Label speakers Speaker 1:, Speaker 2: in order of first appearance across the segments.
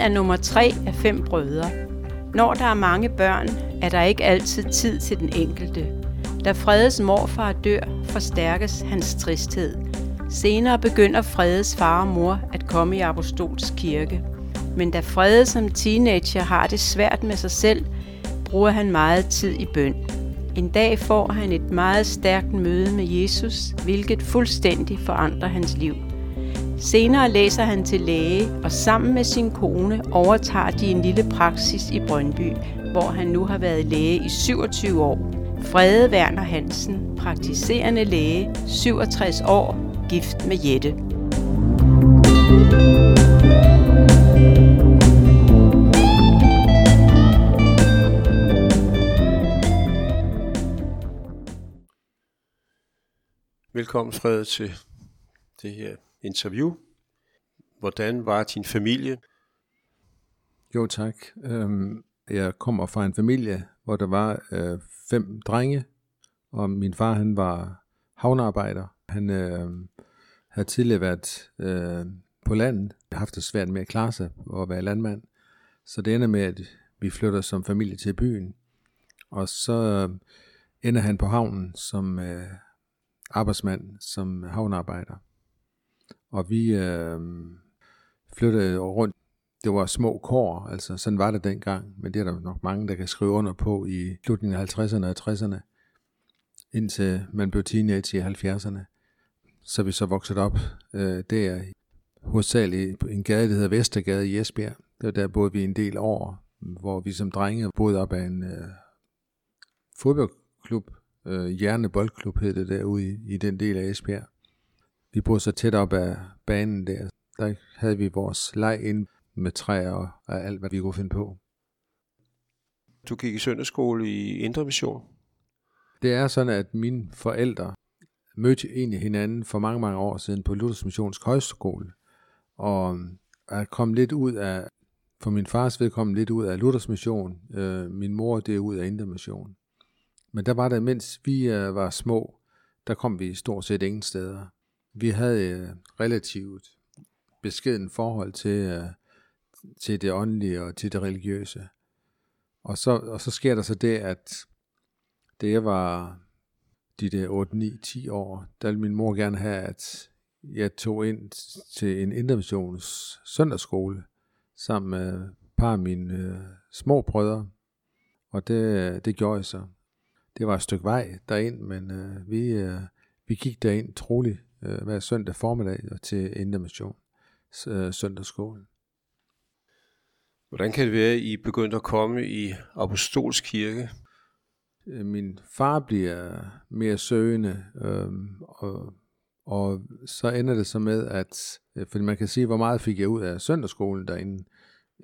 Speaker 1: er nummer tre af fem brødre. Når der er mange børn, er der ikke altid tid til den enkelte. Da Fredes morfar dør, forstærkes hans tristhed. Senere begynder Fredes far og mor at komme i Apostolsk kirke. Men da Frede som teenager har det svært med sig selv, bruger han meget tid i bøn. En dag får han et meget stærkt møde med Jesus, hvilket fuldstændig forandrer hans liv. Senere læser han til læge, og sammen med sin kone overtager de en lille praksis i Brøndby, hvor han nu har været læge i 27 år. Frede Werner Hansen, praktiserende læge, 67 år, gift med Jette.
Speaker 2: Velkommen Frede til det her interview. Hvordan var din familie?
Speaker 3: Jo tak. Øhm, jeg kommer fra en familie, hvor der var øh, fem drenge, og min far han var havnearbejder. Han øh, havde tidligere været øh, på landet, haft det svært med at klare sig og være landmand. Så det ender med, at vi flytter som familie til byen. Og så øh, ender han på havnen som øh, arbejdsmand, som havnearbejder. Og vi øh, flyttede rundt. Det var små kår, altså sådan var det dengang, men det er der nok mange, der kan skrive under på i slutningen af 50'erne og 60'erne, indtil man blev teenage i 70'erne. Så vi så vokset op øh, der, hovedsageligt en gade, der hedder Vestergade i Esbjerg. Det var der boede vi en del år, hvor vi som drenge boede op af en øh, fodboldklub, øh, Hjerne Boldklub hed det derude i, i den del af Esbjerg. Vi boede så tæt op af banen der. Der havde vi vores leg ind med træer og, og alt, hvad vi kunne finde på.
Speaker 2: Du gik i søndagsskole i Indre Mission.
Speaker 3: Det er sådan, at mine forældre mødte egentlig hinanden for mange, mange år siden på Luthers Missionsk Højskole. Og er kommet lidt ud af, for min fars vedkommende lidt ud af Luthers Mission. Øh, min mor det er ud af Indre Mission. Men der var det, mens vi øh, var små, der kom vi stort set ingen steder. Vi havde relativt beskeden forhold til, øh, til det åndelige og til det religiøse. Og så, og så sker der så det, at det jeg var de der 8, 9, 10 år, der ville min mor gerne have, at jeg tog ind til en interventions søndagsskole sammen med et par af mine øh, små brødre. Og det, det gjorde jeg så. Det var et stykke vej derind, men øh, vi, øh, vi gik derind troligt øh, hver søndag formiddag til intervention øh, søndagsskolen.
Speaker 2: Hvordan kan det være, at I begyndte at komme i Apostolsk Kirke?
Speaker 3: Øh, min far bliver mere søgende, øh, og, og så ender det så med, at, øh, fordi man kan sige, hvor meget fik jeg ud af søndagsskolen derinde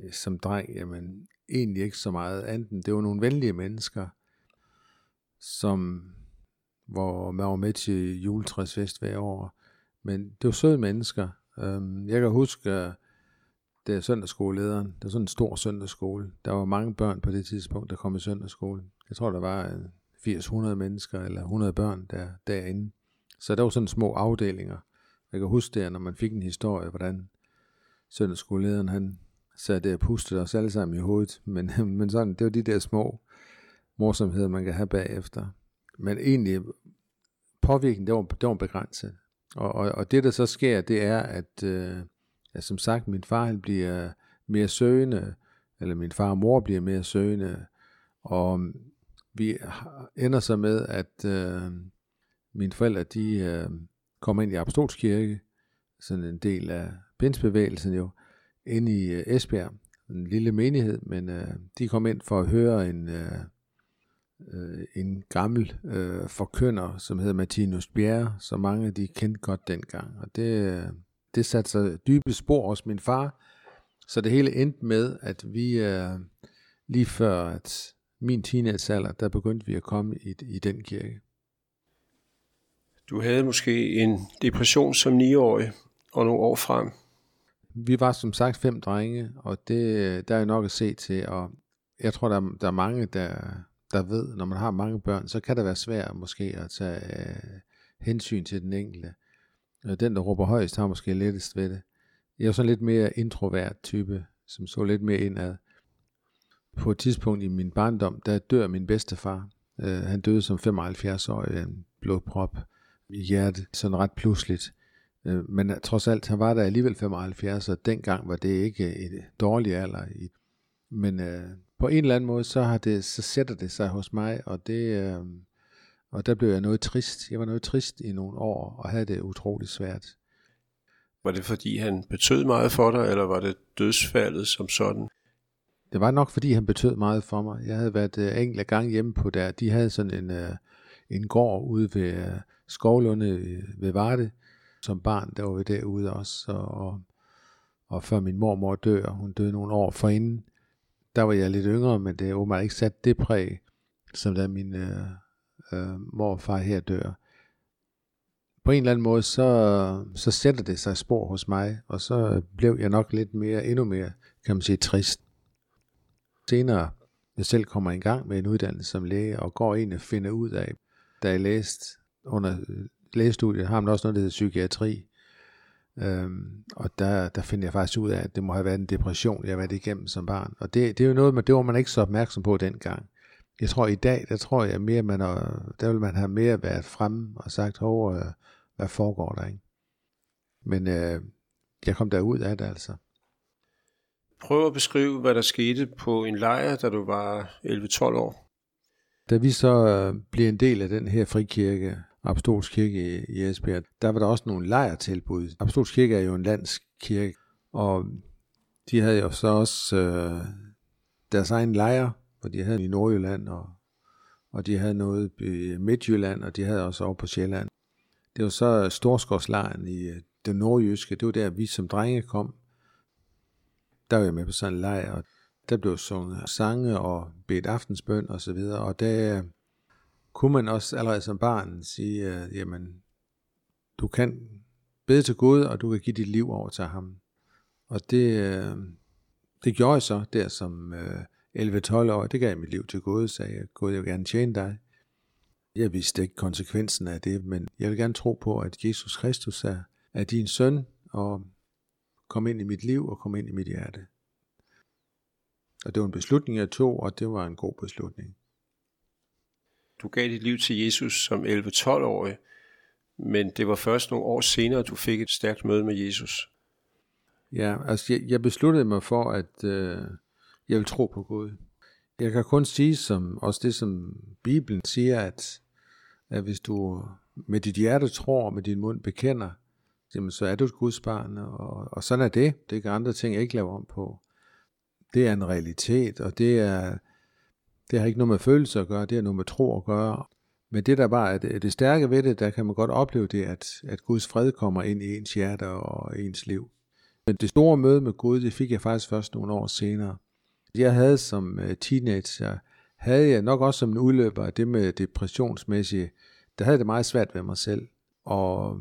Speaker 3: øh, som dreng, jamen egentlig ikke så meget andet. Det var nogle venlige mennesker, som hvor man var med til juletræsfest hver år. Men det var søde mennesker. Øhm, jeg kan huske, øh, det er søndagsskolelederen. Der var sådan en stor søndagsskole. Der var mange børn på det tidspunkt, der kom i søndagsskole. Jeg tror, der var øh, 80-100 mennesker eller 100 børn der, derinde. Så der var sådan små afdelinger. Jeg kan huske der, når man fik en historie, hvordan søndagsskolelederen han sad der og pustede os alle sammen i hovedet. Men, men sådan, det var de der små morsomheder, man kan have bagefter. Men egentlig, påvirkningen, det var, det var begrænset. Og, og, og det, der så sker, det er, at øh, ja, som sagt, min far han bliver mere søgende, eller min far og mor bliver mere søgende, og øh, vi ender så med, at øh, mine forældre, de øh, kommer ind i Apostolskirke, sådan en del af pinsbevægelsen jo, ind i øh, Esbjerg, en lille menighed, men øh, de kom ind for at høre en, øh, øh, en gammel øh, forkynder, som hedder Martinus Bjerre, som mange de kendte godt dengang. Og det, det satte sig dybe spor hos min far, så det hele endte med, at vi øh, lige før at min teenagealder, der begyndte vi at komme i, i den kirke.
Speaker 2: Du havde måske en depression som 9-årig og nogle år frem.
Speaker 3: Vi var som sagt fem drenge, og det, der er nok at se til, og jeg tror, der, der er mange, der, der ved, når man har mange børn, så kan det være svært måske at tage øh, hensyn til den enkelte. Øh, den, der råber højst, har måske lettest ved det. Jeg er sådan lidt mere introvert type. som så lidt mere indad. På et tidspunkt i min barndom, der dør min bedstefar. Øh, han døde som 75-årig af en blodprop i hjertet, sådan ret pludseligt. Øh, men trods alt, han var der alligevel 75, og dengang var det ikke et dårligt alder. Men øh, på en eller anden måde, så, har det, så sætter det sig hos mig, og det, øh, og der blev jeg noget trist. Jeg var noget trist i nogle år, og havde det utroligt svært.
Speaker 2: Var det fordi han betød meget for dig, eller var det dødsfaldet som sådan?
Speaker 3: Det var nok fordi han betød meget for mig. Jeg havde været uh, enkelte gang hjemme på der. De havde sådan en, uh, en gård ude ved uh, Skovlunde ved Varde. Som barn, der var vi derude også. Og, og, og før min mormor dør, hun døde nogle år forinden, der var jeg lidt yngre, men det er åbenbart ikke sat det præg, som da min uh, uh, morfar her dør på en eller anden måde, så, så sætter det sig spor hos mig, og så blev jeg nok lidt mere, endnu mere, kan man sige, trist. Senere, jeg selv kommer i gang med en uddannelse som læge, og går ind og finder ud af, da jeg læste under lægestudiet, har man også noget, der hedder psykiatri, Øhm, og der, der finder jeg faktisk ud af, at det må have været en depression, jeg har været igennem som barn. Og det, det er jo noget, man, det var man ikke så opmærksom på dengang. Jeg tror i dag, der tror jeg mere, man er, der vil man have mere været fremme og sagt, over, hvad foregår der, ikke? Men øh, jeg kom derud af det altså.
Speaker 2: Prøv at beskrive, hvad der skete på en lejr, da du var 11-12 år.
Speaker 3: Da vi så øh, blev en del af den her frikirke, Apostolsk Kirke i, Esbjerg, der var der også nogle lejertilbud. Apostolsk Kirke er jo en landskirke, og de havde jo så også øh, deres egen lejr, hvor de havde i Nordjylland, og, og de havde noget i Midtjylland, og de havde også over på Sjælland. Det var så Storskovslejren i øh, det nordjyske. Det var der, vi som drenge kom. Der var jeg med på sådan en lejr, og der blev sunget sange og bedt aftensbøn og så videre. Og der øh, kunne man også allerede som barn sige, at jamen, du kan bede til Gud, og du kan give dit liv over til ham. Og det, øh, det gjorde jeg så der som øh, 11-12 år. Det gav jeg mit liv til Gud, sagde jeg, Gud, jeg vil gerne tjene dig. Jeg vidste ikke konsekvensen af det, men jeg vil gerne tro på, at Jesus Kristus er, er din søn, og kom ind i mit liv og kom ind i mit hjerte. Og det var en beslutning, jeg tog, og det var en god beslutning.
Speaker 2: Du gav dit liv til Jesus som 11-12-årig, men det var først nogle år senere, du fik et stærkt møde med Jesus.
Speaker 3: Ja, altså jeg, jeg besluttede mig for, at øh, jeg vil tro på Gud. Jeg kan kun sige, som også det, som Bibelen siger, at at hvis du med dit hjerte tror, og med din mund bekender, jamen, så er du et Guds barn, og, og sådan er det. Det kan andre ting ikke lave om på. Det er en realitet, og det er det har ikke noget med følelser at gøre, det har noget med tro at gøre. Men det der bare er det, det stærke ved det, der kan man godt opleve det, at, at Guds fred kommer ind i ens hjerte og ens liv. Men det store møde med Gud, det fik jeg faktisk først nogle år senere. Jeg havde som øh, teenager havde jeg nok også som en udløber af det med depressionsmæssige, der havde det meget svært ved mig selv, og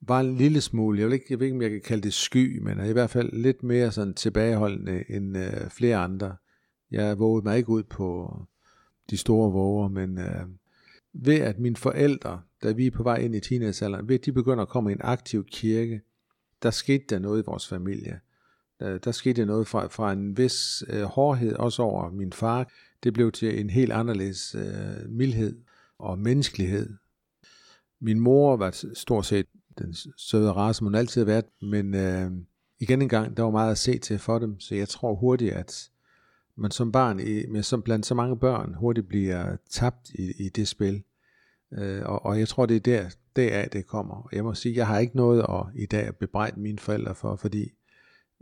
Speaker 3: var en lille smule, jeg ved ikke, jeg ved ikke om jeg kan kalde det sky, men i hvert fald lidt mere sådan tilbageholdende end øh, flere andre. Jeg vågede mig ikke ud på de store våger, men øh, ved at mine forældre, da vi er på vej ind i teenagealderen, ved at de begynder at komme i en aktiv kirke, der skete der noget i vores familie. Der, der skete noget fra, fra en vis øh, hårdhed, også over min far, det blev til en helt anderledes øh, mildhed og menneskelighed. Min mor var stort set den søde race, som hun altid har været, men øh, igen en gang, der var meget at se til for dem, så jeg tror hurtigt, at man som barn, i, med som blandt så mange børn, hurtigt bliver tabt i, i det spil. Øh, og, og jeg tror, det er der, deraf det kommer. Jeg må sige, jeg har ikke noget at i dag at bebrejde mine forældre for, fordi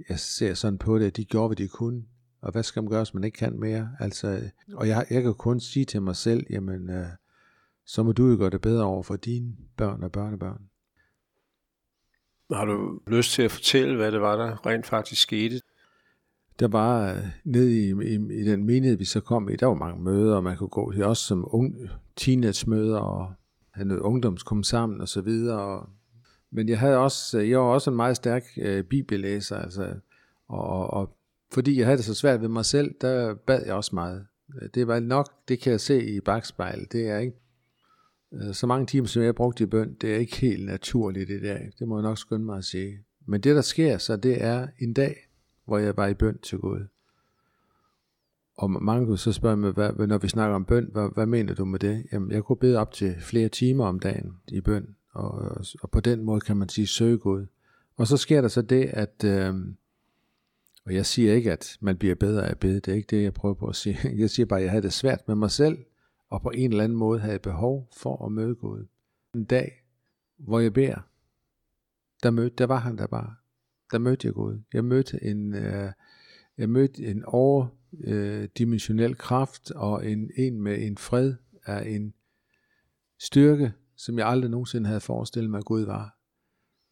Speaker 3: jeg ser sådan på det, at de gjorde, hvad de kunne og hvad skal man gøre, hvis man ikke kan mere? Altså, og jeg, jeg kan kun sige til mig selv, jamen, øh, så må du jo gøre det bedre over for dine børn og børnebørn.
Speaker 2: Har du lyst til at fortælle, hvad det var, der rent faktisk skete?
Speaker 3: Der var øh, ned nede i, i, i den menighed, vi så kom i, der var mange møder, og man kunne gå til også som ung, teenage-møder, og have noget ungdomskom sammen og så videre. Og, men jeg havde også, øh, jeg var også en meget stærk øh, bibellæser, altså, og, og fordi jeg havde det så svært ved mig selv, der bad jeg også meget. Det var nok, det kan jeg se i bagspejlet, det er ikke øh, så mange timer, som jeg har brugt i bøn, det er ikke helt naturligt i dag. Det må jeg nok skynde mig at sige. Men det, der sker så, det er en dag, hvor jeg var i bøn til Gud. Og mange kunne så spørge mig, hvad, når vi snakker om bøn, hvad, hvad mener du med det? Jamen, jeg kunne bede op til flere timer om dagen i bøn, og, og på den måde kan man sige, søge Gud. Og så sker der så det, at, øh, og jeg siger ikke, at man bliver bedre af at bede, det er ikke det, jeg prøver på at sige. Jeg siger bare, at jeg havde det svært med mig selv, og på en eller anden måde havde jeg behov for at møde Gud. En dag, hvor jeg beder, der, mødte, der var han der bare. Der mødte jeg Gud. Jeg mødte en, øh, jeg mødte en overdimensionel øh, kraft og en, en med en fred af en styrke, som jeg aldrig nogensinde havde forestillet mig, at Gud var.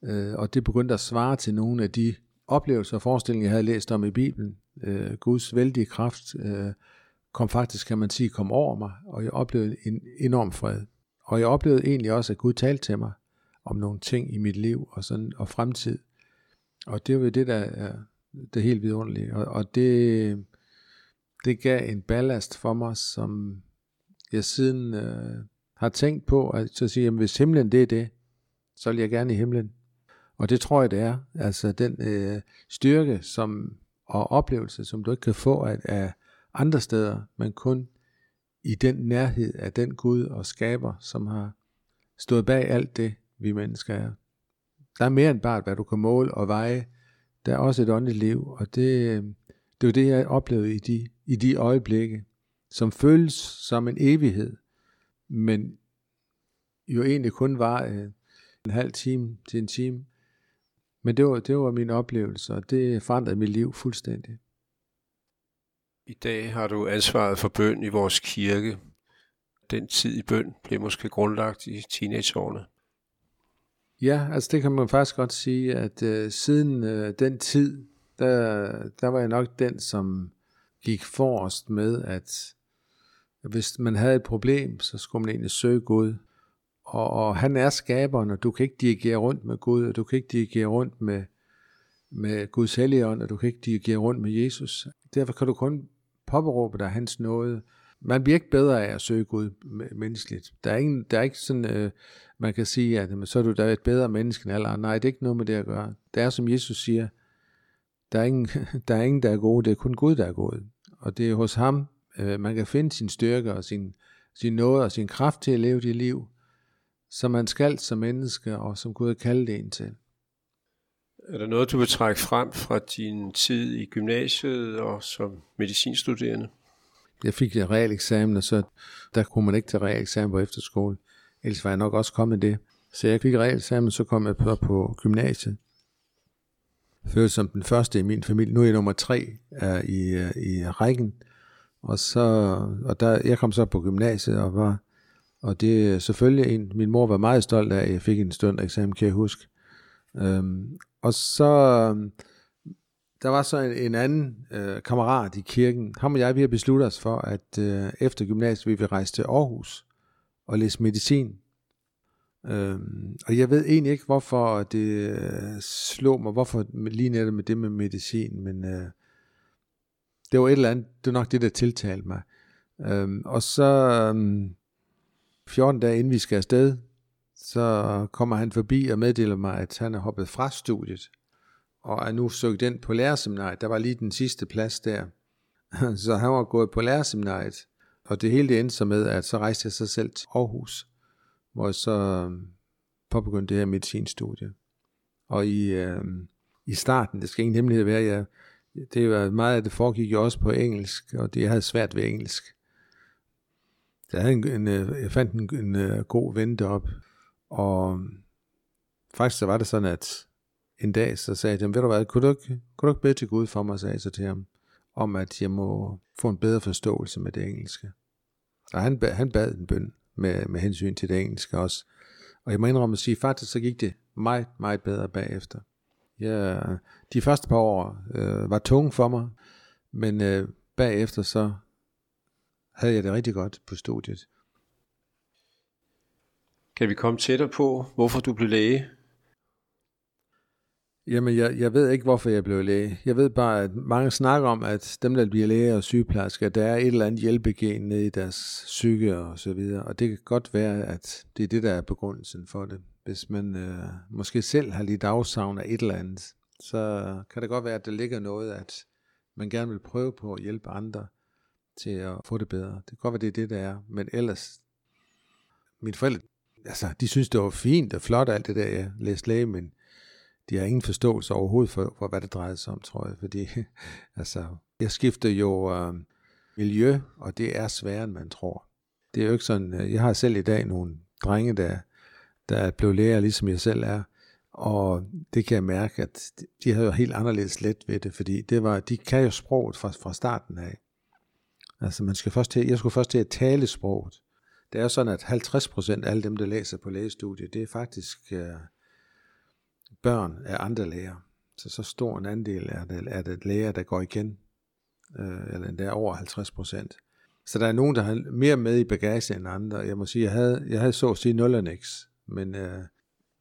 Speaker 3: Øh, og det begyndte at svare til nogle af de oplevelser og forestillinger, jeg havde læst om i Bibelen. Øh, Guds vældige kraft øh, kom faktisk, kan man sige, kom over mig, og jeg oplevede en enorm fred. Og jeg oplevede egentlig også, at Gud talte til mig om nogle ting i mit liv og, sådan, og fremtid. Og det var det, der er det helt vidunderlige. Og, og det, det gav en ballast for mig, som jeg siden øh, har tænkt på, at så sige, jamen, hvis himlen det er det, så vil jeg gerne i himlen. Og det tror jeg, det er. Altså den øh, styrke som, og oplevelse, som du ikke kan få af, af andre steder, men kun i den nærhed af den Gud og skaber, som har stået bag alt det, vi mennesker er. Der er mere end bare, hvad du kan måle og veje. Der er også et åndeligt liv, og det, øh, det er jo det, jeg oplevede i de, i de øjeblikke, som føles som en evighed, men jo egentlig kun var øh, en halv time til en time. Men det var, det var min oplevelse, og det forandrede mit liv fuldstændig.
Speaker 2: I dag har du ansvaret for bøn i vores kirke. Den tid i bøn blev måske grundlagt i teenageårene.
Speaker 3: Ja, altså det kan man faktisk godt sige, at øh, siden øh, den tid, der, der var jeg nok den, som gik forrest med, at hvis man havde et problem, så skulle man egentlig søge Gud. Og, og han er skaberen, og du kan ikke dirigere rundt med Gud, og du kan ikke dirigere rundt med, med Guds helligånd, og du kan ikke dirigere rundt med Jesus. Derfor kan du kun påberåbe dig hans nåde. Man bliver ikke bedre af at søge Gud menneskeligt. Der er, ingen, der er ikke sådan, øh, man kan sige, at så er du da et bedre menneske end alle andre. Nej, det er ikke noget med det at gøre. Det er som Jesus siger, der er ingen, der er, ingen der er gode, det er kun Gud, der er god. Og det er hos ham, øh, man kan finde sin styrke og sin, sin nåde og sin kraft til at leve det liv, som man skal som menneske, og som Gud har kaldt en til.
Speaker 2: Er der noget, du vil trække frem fra din tid i gymnasiet og som medicinstuderende?
Speaker 3: Jeg fik en real eksamen, og så der kunne man ikke tage real eksamen på efterskole. Ellers var jeg nok også kommet det. Så jeg fik realeksamen, så kom jeg på, på gymnasiet. Følte som den første i min familie. Nu er jeg nummer tre er i, øh, i rækken. Og, så, og der, jeg kom så på gymnasiet og var, og det er selvfølgelig en, min mor var meget stolt af, at jeg fik en stund eksamen, kan jeg huske. Øhm, og så, der var så en, en anden øh, kammerat i kirken. Ham og jeg, vi har besluttet os for, at øh, efter gymnasiet, vi vil rejse til Aarhus og læse medicin. Øhm, og jeg ved egentlig ikke, hvorfor det øh, slog mig, hvorfor lige netop med det med medicin, men øh, det var et eller andet, det var nok det, der tiltalte mig. Øhm, og så øhm, 14 dage inden vi skal afsted, så kommer han forbi og meddeler mig, at han er hoppet fra studiet, og er nu søgt ind på lærerseminariet. Der var lige den sidste plads der. Så han var gået på lærerseminariet, og det hele det endte så med, at så rejste jeg sig selv til Aarhus, hvor jeg så øhm, påbegyndte det her medicinstudie. Og i, øh, i starten, det skal ingen hemmelighed være, jeg, det var meget af det foregik jo også på engelsk, og det jeg havde svært ved engelsk. Jeg, havde en, en, øh, jeg fandt en, en, en god ven derop, og øhm, faktisk så var det sådan, at en dag så sagde jeg, ved du hvad, kunne du ikke, kunne du ikke bede til Gud for mig, sagde jeg så til ham, om at jeg må få en bedre forståelse med det engelske. Og han, han bad en bøn med, med hensyn til det engelske også. Og jeg må indrømme at sige, faktisk så gik det meget, meget bedre bagefter. Ja, de første par år øh, var tunge for mig, men øh, bagefter så havde jeg det rigtig godt på studiet.
Speaker 2: Kan vi komme tættere på, hvorfor du blev læge?
Speaker 3: Jamen, jeg, jeg ved ikke, hvorfor jeg blev læge. Jeg ved bare, at mange snakker om, at dem, der bliver læger og sygeplejersker, der er et eller andet hjælpegen nede i deres psyke og så videre. Og det kan godt være, at det er det, der er begrundelsen for det. Hvis man øh, måske selv har lidt afsavn af et eller andet. så kan det godt være, at der ligger noget, at man gerne vil prøve på at hjælpe andre til at få det bedre. Det kan godt være, det er det, der er. Men ellers, mine forældre, altså, de synes, det var fint og flot, alt det der, jeg læste læge, men de har ingen forståelse overhovedet for, for hvad det drejer sig om, tror jeg. Fordi, altså, jeg skifter jo øh, miljø, og det er sværere, end man tror. Det er jo ikke sådan, øh, jeg har selv i dag nogle drenge, der, der er blevet læger, ligesom jeg selv er, og det kan jeg mærke, at de havde jo helt anderledes let ved det, fordi det var, de kan jo sproget fra, fra starten af. Altså man skal først til, jeg skulle først til at tale sproget. Det er sådan, at 50% af alle dem, der læser på lægestudiet, det er faktisk øh, børn af andre læger. Så så stor en andel er det, er det læger, der går igen, øh, eller endda over 50%. Så der er nogen, der har mere med i bagage end andre. Jeg må sige, jeg havde, jeg havde så at sige 0 men øh,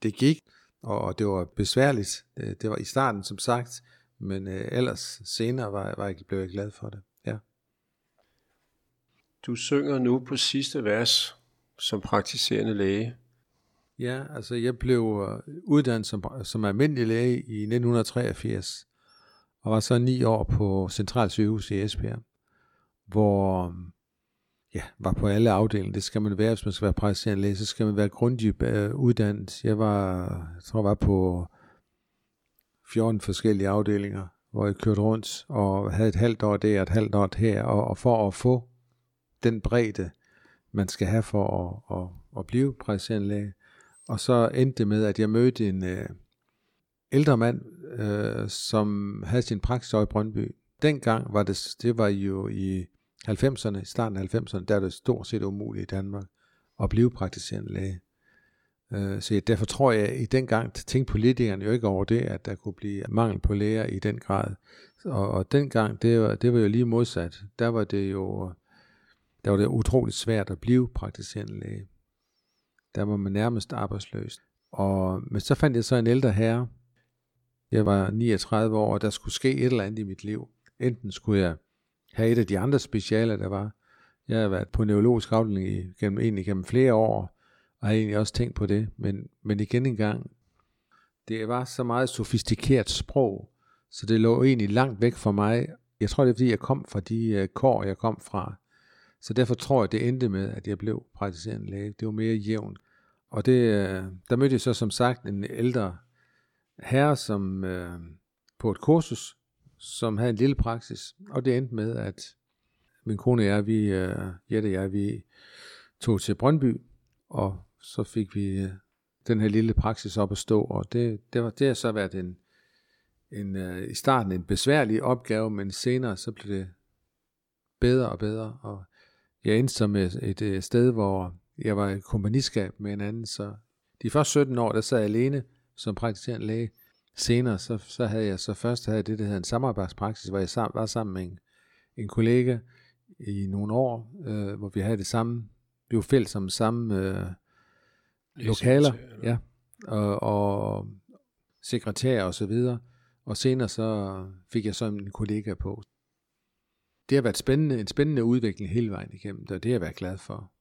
Speaker 3: det gik og det var besværligt. Det, det var i starten, som sagt, men øh, ellers senere var, var jeg, blev jeg glad for det. Ja.
Speaker 2: Du synger nu på sidste vers som praktiserende læge.
Speaker 3: Ja, altså jeg blev øh, uddannet som, som almindelig læge i 1983, og var så ni år på Centralsygehus i Esbjerg, hvor øh, ja, var på alle afdelinger. Det skal man være, hvis man skal være praktiserende læge. Så skal man være grundigt øh, uddannet. Jeg var, jeg tror, jeg var på 14 forskellige afdelinger, hvor jeg kørte rundt og havde et halvt år der, et halvt år her, og, og for at få den bredde, man skal have for at, at, at blive praktiserende læge. Og så endte det med, at jeg mødte en øh, ældre mand, øh, som havde sin praksis i Brøndby. Dengang var det, det var jo i 90'erne, starten af 90'erne, der er det stort set umuligt i Danmark at blive praktiserende læge. Øh, så derfor tror jeg, at i den gang tænkte politikerne jo ikke over det, at der kunne blive mangel på læger i den grad. Og, og dengang, det var, det var jo lige modsat. Der var det jo der var det utroligt svært at blive praktiserende læge. Der var man nærmest arbejdsløs. Og, men så fandt jeg så en ældre herre. Jeg var 39 år, og der skulle ske et eller andet i mit liv. Enten skulle jeg have et af de andre specialer, der var. Jeg har været på neurologisk afdeling i, gennem, egentlig gennem flere år, og har egentlig også tænkt på det, men, men igen en gang, det var så meget sofistikeret sprog, så det lå egentlig langt væk fra mig. Jeg tror, det er fordi, jeg kom fra de øh, kår, jeg kom fra. Så derfor tror jeg, det endte med, at jeg blev praktiserende læge. Det var mere jævnt. Og det, øh, der mødte jeg så som sagt en ældre herre, som øh, på et kursus, som havde en lille praksis, og det endte med, at min kone og jeg, vi, uh, Jette og jeg, vi tog til Brøndby, og så fik vi den her lille praksis op at stå, og det, det, var, det har så været en, en i starten en besværlig opgave, men senere så blev det bedre og bedre, og jeg endte som et, et, et sted, hvor jeg var i kompagniskab med en anden, så de første 17 år, der sad jeg alene som praktiserende læge, Senere, så, så havde jeg så først havde det, der hedder en samarbejdspraksis, hvor jeg sam, var sammen med en, en kollega i nogle år, øh, hvor vi havde det samme, vi var fælles som samme øh, lokaler, ja, og, og sekretær og så videre. Og senere så fik jeg så en kollega på. Det har været spændende, en spændende udvikling hele vejen igennem, og det har jeg været glad for.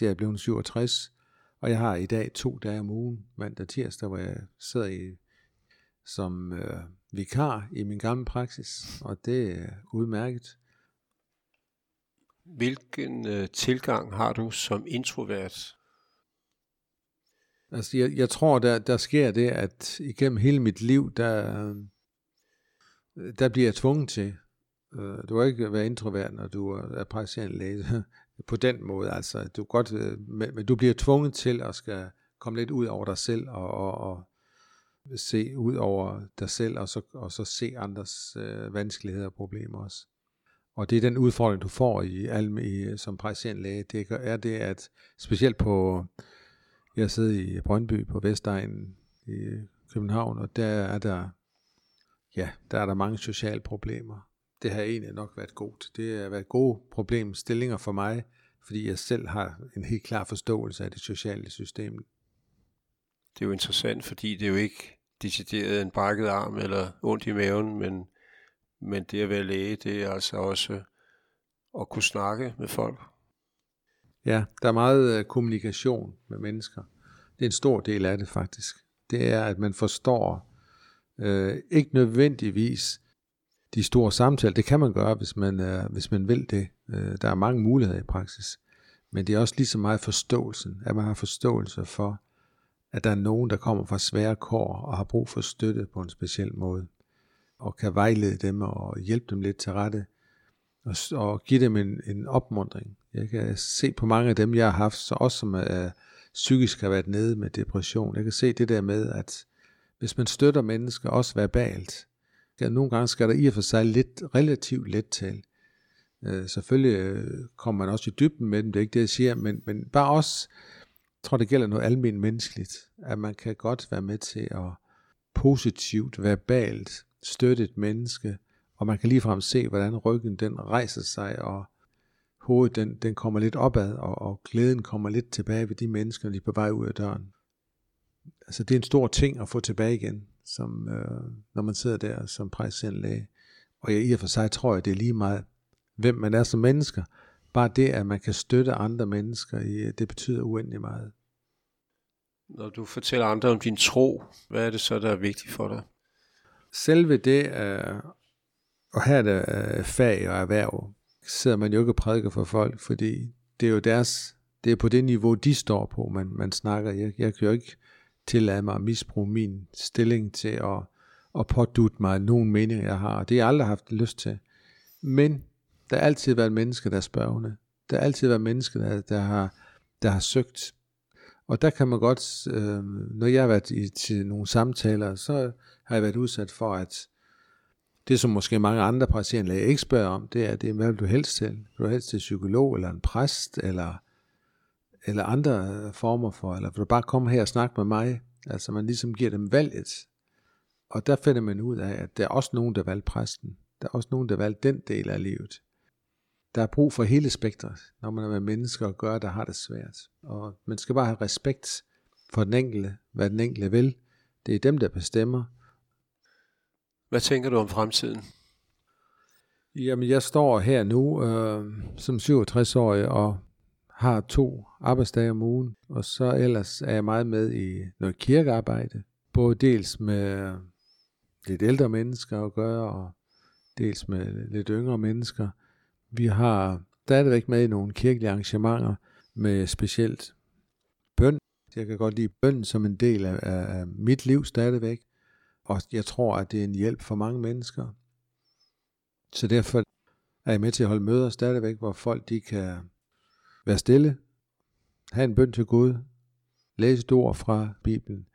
Speaker 3: Det er jeg blevet 67, og jeg har i dag to dage om ugen, mandag og tirsdag, hvor jeg sidder i som øh, vikar i min gamle praksis, og det er udmærket.
Speaker 2: Hvilken øh, tilgang har du som introvert?
Speaker 3: Altså, jeg, jeg tror, der, der sker det, at igennem hele mit liv, der, der bliver jeg tvunget til. Øh, du kan ikke være introvert, når du er praktiserende læge. På den måde, altså. Du godt, øh, men, men du bliver tvunget til at skal komme lidt ud over dig selv og, og, og se ud over dig selv, og så, og så se andres øh, vanskeligheder og problemer også. Og det er den udfordring, du får i, i som praktiserende læge, det er det, at specielt på, jeg sidder i Brøndby på Vestegnen i København, og der er der, ja, der er der mange sociale problemer. Det har egentlig nok været godt. Det har været gode problemstillinger for mig, fordi jeg selv har en helt klar forståelse af det sociale system.
Speaker 2: Det er jo interessant, fordi det er jo ikke decideret en brækket arm eller ondt i maven, men, men det at være læge, det er altså også at kunne snakke med folk.
Speaker 3: Ja, der er meget øh, kommunikation med mennesker. Det er en stor del af det faktisk. Det er, at man forstår Øh, ikke nødvendigvis de store samtaler. Det kan man gøre, hvis man, øh, hvis man vil det. Øh, der er mange muligheder i praksis. Men det er også lige så meget forståelsen, at man har forståelse for, at der er nogen, der kommer fra svære kår og har brug for støtte på en speciel måde, og kan vejlede dem og hjælpe dem lidt til rette, og, og give dem en, en opmundring. Jeg kan se på mange af dem, jeg har haft, så også som er, psykisk har været nede med depression. Jeg kan se det der med, at hvis man støtter mennesker, også verbalt, nogle gange skal der i og for sig lidt, relativt let til. Øh, selvfølgelig øh, kommer man også i dybden med dem, det er ikke det, jeg siger, men, men bare også, jeg tror, det gælder noget almindeligt menneskeligt, at man kan godt være med til at positivt, verbalt støtte et menneske, og man kan ligefrem se, hvordan ryggen den rejser sig, og hovedet den, den kommer lidt opad, og, og glæden kommer lidt tilbage ved de mennesker, de er på vej ud af døren. Altså det er en stor ting at få tilbage igen, som, øh, når man sidder der som præsident læge. Og jeg, i og for sig tror jeg, det er lige meget, hvem man er som mennesker. Bare det, at man kan støtte andre mennesker, det betyder uendelig meget.
Speaker 2: Når du fortæller andre om din tro, hvad er det så, der er vigtigt for dig?
Speaker 3: Selve det, øh, og her er det øh, fag og erhverv, sidder man jo ikke og prædiker for folk, fordi det er jo deres, det er på det niveau, de står på, man, man snakker. Jeg, jeg kan jo ikke tillade mig at misbruge min stilling til at, at pådute mig nogen mening, jeg har. Det har jeg aldrig haft lyst til. Men der har altid været mennesker, der er spørgende. Der har altid været mennesker, der, der, har, der har søgt. Og der kan man godt, øh, når jeg har været i, til nogle samtaler, så har jeg været udsat for, at det, som måske mange andre patienter ikke spørger om, det er, det er, hvad vil du helst til? Vil du helst til psykolog, eller en præst, eller, eller andre former for, eller vil du bare komme her og snakke med mig? Altså man ligesom giver dem valget. Og der finder man ud af, at der er også nogen, der valgte præsten. Der er også nogen, der valgte den del af livet. Der er brug for hele spektret, når man er med mennesker og gør, der har det svært. Og man skal bare have respekt for den enkelte, hvad den enkelte vil. Det er dem, der bestemmer,
Speaker 2: hvad tænker du om fremtiden?
Speaker 3: Jamen, jeg står her nu øh, som 67-årig og har to arbejdsdage om ugen, og så ellers er jeg meget med i noget kirkearbejde, både dels med lidt ældre mennesker at gøre, og dels med lidt yngre mennesker. Vi har stadigvæk med i nogle kirkelige arrangementer med specielt bøn. Jeg kan godt lide bøn som en del af, af mit liv stadigvæk. Og jeg tror, at det er en hjælp for mange mennesker. Så derfor er jeg med til at holde møder stadigvæk, hvor folk de kan Vær stille, have en bøn til Gud, Læs et ord fra Bibelen.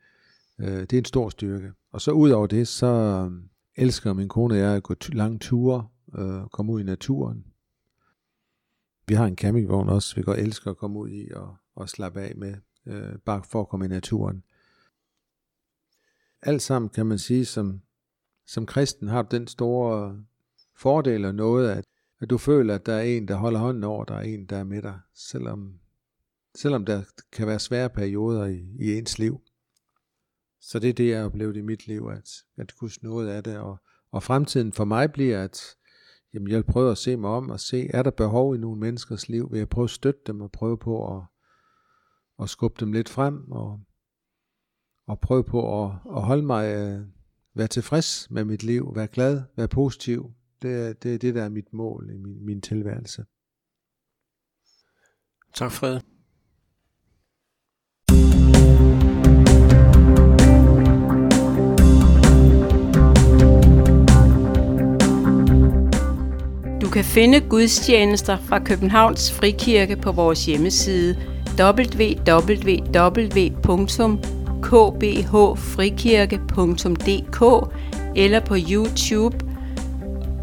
Speaker 3: Øh, det er en stor styrke. Og så ud over det, så øhm, elsker min kone og jeg at gå lange ture, øh, komme ud i naturen. Vi har en campingvogn også, vi går elsker at komme ud i og, og slappe af med, øh, bare for at komme i naturen alt sammen kan man sige, som, som kristen har den store fordel og noget, at, at du føler, at der er en, der holder hånden over dig, en, der er med dig, selvom, selvom der kan være svære perioder i, i ens liv. Så det er det, jeg har oplevet i mit liv, at, at Guds noget af det. Og, og fremtiden for mig bliver, at jamen, jeg prøver at se mig om og se, er der behov i nogle menneskers liv? Vil jeg prøve at støtte dem og prøve på at, at skubbe dem lidt frem og og prøve på at, at holde mig, at være tilfreds med mit liv, være glad, være positiv. Det er det, er det der er mit mål i min, min tilværelse.
Speaker 2: Tak Fred.
Speaker 1: Du kan finde gudstjenester fra Københavns Frikirke på vores hjemmeside www kbhfrikirke.dk eller på YouTube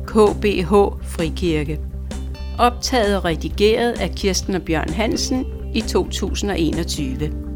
Speaker 1: KBH Frikirke. Optaget og redigeret af Kirsten og Bjørn Hansen i 2021.